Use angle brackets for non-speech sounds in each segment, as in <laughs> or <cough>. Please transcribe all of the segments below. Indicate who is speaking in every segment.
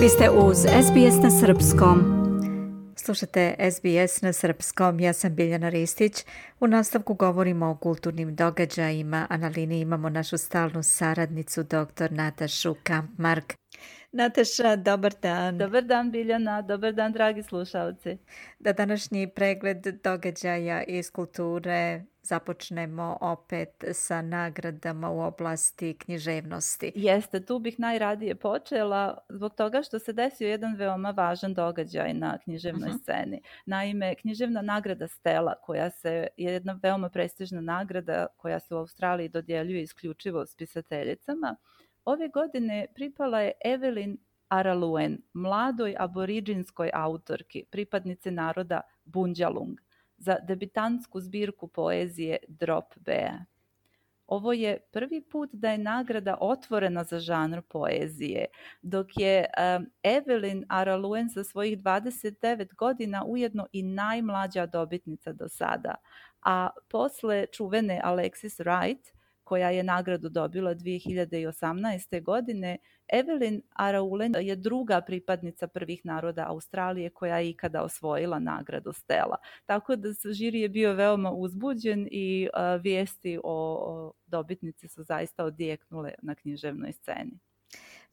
Speaker 1: Vi ste uz SBS na Srpskom. Slušate SBS na Srpskom, ja sam Biljana Ristić. U nastavku govorimo o kulturnim događajima, a na liniji imamo našu stalnu saradnicu, dr. Natašu Kampmark. Nataša, dobar dan.
Speaker 2: Dobar dan Biljana, dobar dan dragi slušalci.
Speaker 1: Da današnji pregled događaja iz kulture započnemo opet sa nagradama u oblasti književnosti.
Speaker 2: Jeste, tu bih najradije počela zbog toga što se desio jedan veoma važan događaj na književnoj uh mhm. -huh. sceni. Naime, književna nagrada Stella, koja se je jedna veoma prestižna nagrada koja se u Australiji dodjeljuje isključivo spisateljicama, ove godine pripala je Evelyn Araluen, mladoj aboriđinskoj autorki, pripadnice naroda Bunjalung – za debitantsku zbirku poezije Drop Bea. Ovo je prvi put da je nagrada otvorena za žanr poezije, dok je um, Evelyn Araluen sa svojih 29 godina ujedno i najmlađa dobitnica do sada. A posle čuvene Alexis Wright, koja je nagradu dobila 2018. godine, Evelyn Araulen je druga pripadnica prvih naroda Australije koja je ikada osvojila nagradu Stella. Tako da žiri je bio veoma uzbuđen i uh, vijesti o, o dobitnici su zaista odjeknule na književnoj sceni.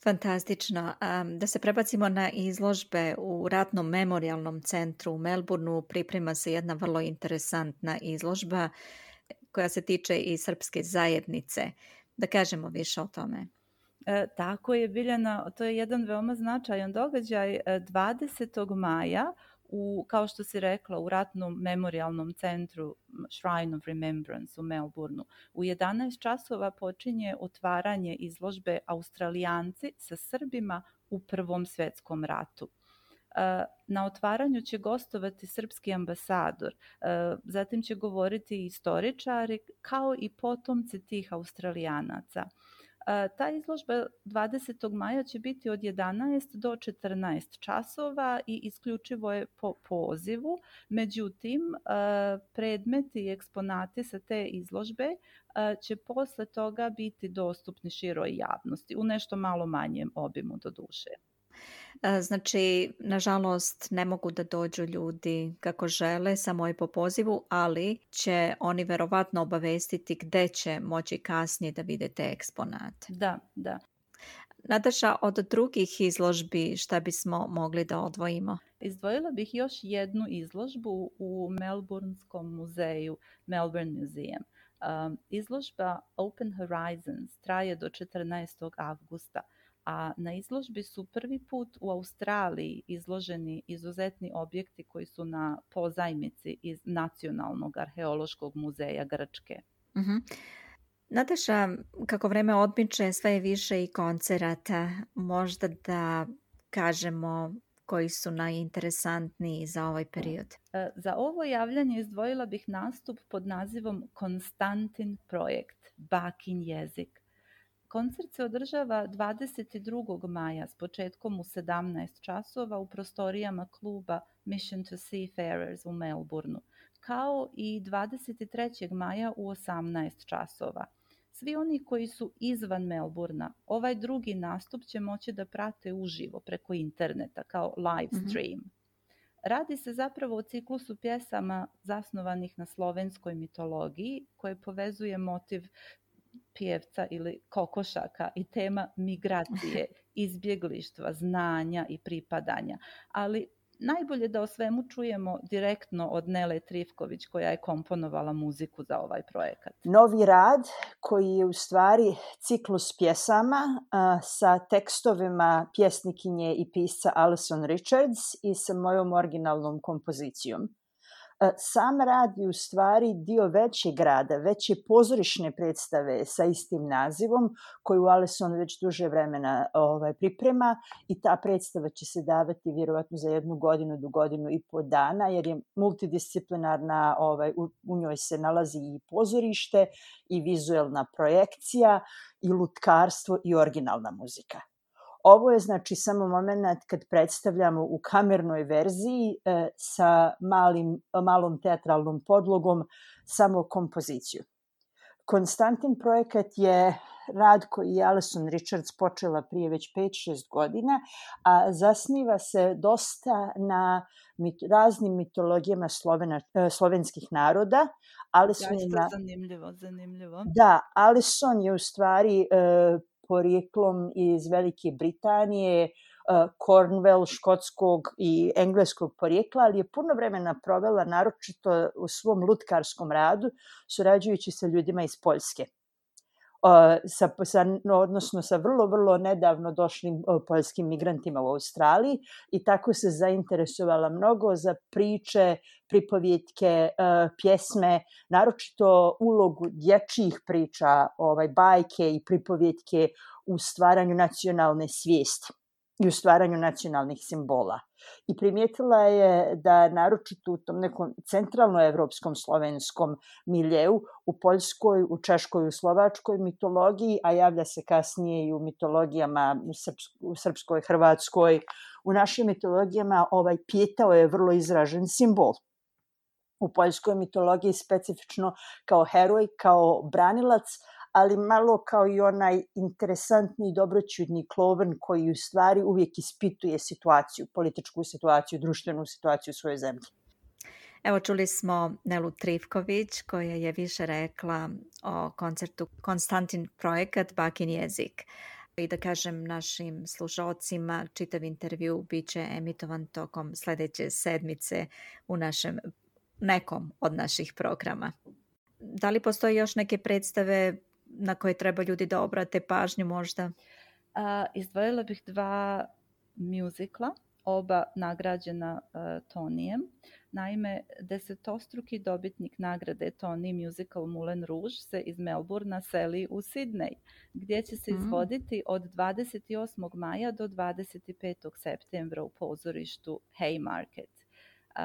Speaker 1: Fantastično. Da se prebacimo na izložbe u Ratnom memorialnom centru u Melbourneu priprema se jedna vrlo interesantna izložba koja se tiče i srpske zajednice. Da kažemo više o tome.
Speaker 2: E, tako je, Biljana, to je jedan veoma značajan događaj. 20. E, maja u, kao što si rekla, u ratnom memorialnom centru Shrine of Remembrance u Melbourneu. U 11 časova počinje otvaranje izložbe Australijanci sa Srbima u Prvom svetskom ratu. Na otvaranju će gostovati srpski ambasador, zatim će govoriti istoričari kao i potomci tih australijanaca. Ta izložba 20. maja će biti od 11 do 14 časova i isključivo je po pozivu. Međutim, predmeti i eksponati sa te izložbe će posle toga biti dostupni široj javnosti u nešto malo manjem obimu do duše.
Speaker 1: Znači, nažalost, ne mogu da dođu ljudi kako žele, samo je po pozivu, ali će oni verovatno obavestiti gde će moći kasnije da vide te eksponate.
Speaker 2: Da, da.
Speaker 1: Nataša, od drugih izložbi šta bismo mogli da odvojimo?
Speaker 2: Izdvojila bih još jednu izložbu u Melbourneskom muzeju, Melbourne Museum. Um, izložba Open Horizons traje do 14. avgusta a na izložbi su prvi put u Australiji izloženi izuzetni objekti koji su na pozajmici iz Nacionalnog arheološkog muzeja Grčke.
Speaker 1: Uh mhm. -huh. Nataša, kako vreme odmiče, sve je više i koncerata. Možda da kažemo koji su najinteresantniji za ovaj period?
Speaker 2: E, za ovo javljanje izdvojila bih nastup pod nazivom Konstantin projekt, Bakin jezik. Koncert se održava 22. maja s početkom u 17 časova u prostorijama kluba Mission to Seafarers u Melbourneu, kao i 23. maja u 18 časova. Svi oni koji su izvan Melburna, ovaj drugi nastup će moći da prate uživo preko interneta kao live mhm. stream. Mm -hmm. Radi se zapravo o ciklusu pjesama zasnovanih na slovenskoj mitologiji koje povezuje motiv pjevca ili kokošaka i tema migracije, <laughs> izbjeglištva, znanja i pripadanja. Ali najbolje da o svemu čujemo direktno od Nele Trifković koja je komponovala muziku za ovaj projekat.
Speaker 3: Novi rad koji je u stvari ciklus pjesama a, sa tekstovima pjesnikinje i pisca Alison Richards i sa mojom originalnom kompozicijom. E, sam rad je u stvari dio većeg grada, veće pozorišne predstave sa istim nazivom, koju Alison već duže vremena ovaj, priprema i ta predstava će se davati vjerovatno za jednu godinu do godinu i po dana, jer je multidisciplinarna, ovaj, u, u njoj se nalazi i pozorište i vizuelna projekcija i lutkarstvo i originalna muzika. Ovo je znači samo moment kad predstavljamo u kamernoj verziji e, sa malim, malom teatralnom podlogom samo kompoziciju. Konstantin projekat je rad koji je Alison Richards počela prije već 5-6 godina, a zasniva se dosta na mit, raznim mitologijama Slovena, e, slovenskih naroda.
Speaker 2: Alison ja, na... zanimljivo, zanimljivo.
Speaker 3: Da, Alison je u stvari e, porijeklom iz Velike Britanije, Cornwall, škotskog i engleskog porijekla, ali je puno vremena provela naročito u svom lutkarskom radu, surađujući sa ljudima iz Poljske. Sa, sa, odnosno sa vrlo, vrlo nedavno došlim poljskim migrantima u Australiji i tako se zainteresovala mnogo za priče, pripovjetke, pjesme, naročito ulogu dječjih priča, ovaj, bajke i pripovjetke u stvaranju nacionalne svijesti i u stvaranju nacionalnih simbola. I primijetila je da naročito u tom nekom centralnoevropskom slovenskom miljeu, u Poljskoj, u Češkoj, u Slovačkoj mitologiji, a javlja se kasnije i u mitologijama u Srpskoj, Hrvatskoj, u našim mitologijama ovaj pjetao je vrlo izražen simbol u poljskoj mitologiji specifično kao heroj, kao branilac, ali malo kao i onaj interesantni i dobroćudni kloven koji u stvari uvijek ispituje situaciju, političku situaciju, društvenu situaciju u svojoj zemlji.
Speaker 1: Evo čuli smo Nelu Trivković koja je više rekla o koncertu Konstantin projekat Bakin jezik. I da kažem našim slušalcima, čitav intervju bit će emitovan tokom sljedeće sedmice u našem nekom od naših programa. Da li postoji još neke predstave na koje treba ljudi da obrate pažnju možda?
Speaker 2: A, izdvojila bih dva muzikla, oba nagrađena uh, Tonijem. Naime, desetostruki dobitnik nagrade Tony Musical Moulin Rouge se iz Melbourna seli u Sydney, gdje će se mm. izvoditi od 28. maja do 25. septembra u pozorištu Haymarket.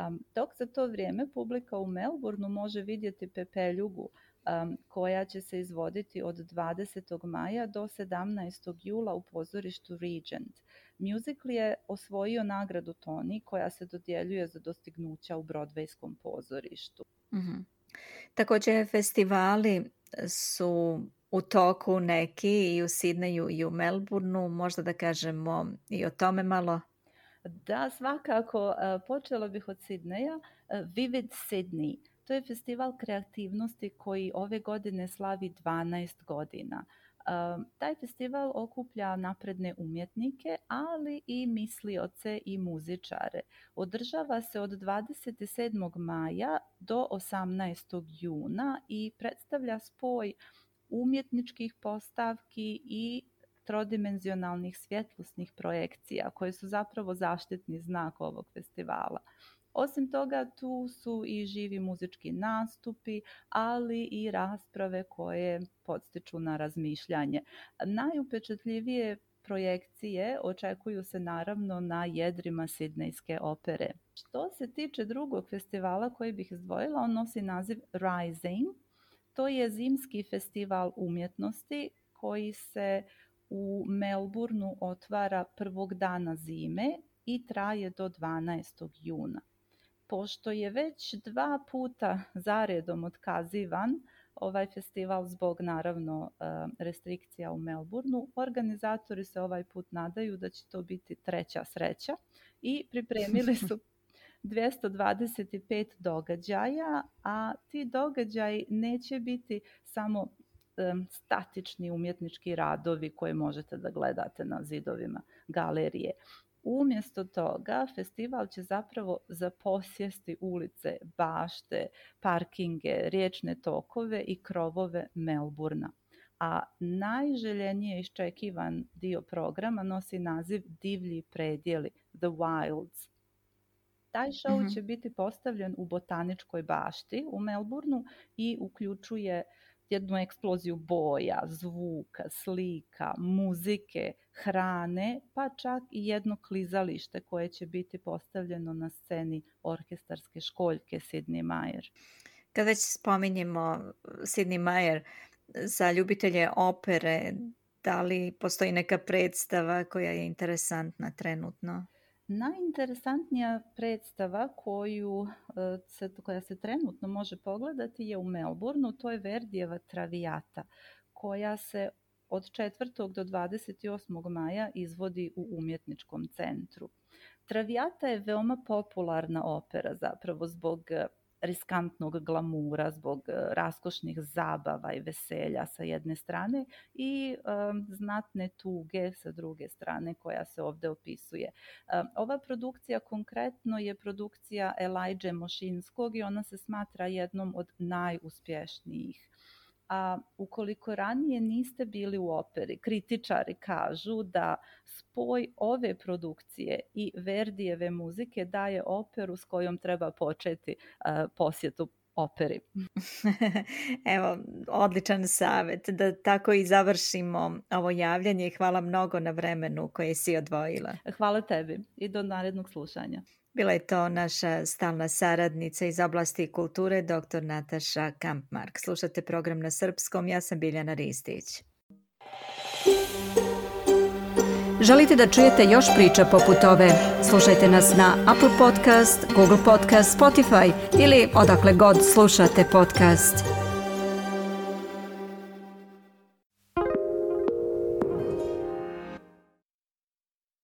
Speaker 2: Um, dok za to vrijeme publika u Melbourneu može vidjeti Pepeljugu, um, koja će se izvoditi od 20. maja do 17. jula u pozorištu Regent. Musical je osvojio nagradu Tony koja se dodjeljuje za dostignuća u Broadwayskom pozorištu.
Speaker 1: Mm-hmm. Također festivali su u toku neki i u Sidneju i u Melbourneu, možda da kažemo i o tome malo.
Speaker 2: Da, svakako. Počela bih od Sidneja. Vivid Sydney to je festival kreativnosti koji ove godine slavi 12 godina. Taj festival okuplja napredne umjetnike, ali i mislioce i muzičare. Održava se od 27. maja do 18. juna i predstavlja spoj umjetničkih postavki i trodimenzionalnih svjetlosnih projekcija koje su zapravo zaštitni znak ovog festivala. Osim toga, tu su i živi muzički nastupi, ali i rasprave koje podstiču na razmišljanje. Najupečatljivije projekcije očekuju se naravno na jedrima Sidnejske opere. Što se tiče drugog festivala koji bih izdvojila, on nosi naziv Rising. To je zimski festival umjetnosti koji se u Melbourneu otvara prvog dana zime i traje do 12. juna pošto je već dva puta zaredom otkazivan ovaj festival zbog naravno e, restrikcija u Melbourneu, organizatori se ovaj put nadaju da će to biti treća sreća i pripremili su <laughs> 225 događaja, a ti događaji neće biti samo statični umjetnički radovi koje možete da gledate na zidovima galerije. Umjesto toga, festival će zapravo zaposjesti ulice, bašte, parkinge, riječne tokove i krovove Melburna. A najželjenije iščekivan dio programa nosi naziv Divlji predjeli, The Wilds. Taj show mm-hmm. će biti postavljen u botaničkoj bašti u Melbourneu i uključuje jednu eksploziju boja, zvuka, slika, muzike, hrane, pa čak i jedno klizalište koje će biti postavljeno na sceni orkestarske školjke Sidney Mayer.
Speaker 1: Kad već spominjemo Sidney Mayer, za ljubitelje opere, da li postoji neka predstava koja je interesantna trenutno?
Speaker 2: Najinteresantnija predstava koju e, se, koja se trenutno može pogledati je u Melbourneu, to je Verdijeva Travijata, koja se od 4. do 28. maja izvodi u umjetničkom centru. Traviata je veoma popularna opera zapravo zbog riskantnog glamura, zbog e, raskošnih zabava i veselja sa jedne strane i um, znatne tuge sa druge strane koja se ovde opisuje. Um, ova produkcija konkretno je produkcija Elijah Mošinskog i ona se smatra jednom od najuspješnijih a ukoliko ranije niste bili u operi, kritičari kažu da spoj ove produkcije i Verdijeve muzike daje operu s kojom treba početi uh, posjetu operi. <laughs>
Speaker 1: Evo, odličan savet da tako i završimo ovo javljanje. Hvala mnogo na vremenu koje si odvojila.
Speaker 2: Hvala tebi i do narednog slušanja.
Speaker 1: Bila je to naša stalna saradnica iz oblasti kulture, dr. Nataša Kampmark. Slušate program na srpskom, ja sam Biljana Ristić. Želite da čujete još priča poput ove? Slušajte nas na Apple Podcast, Google Podcast, Spotify ili odakle god slušate podcast.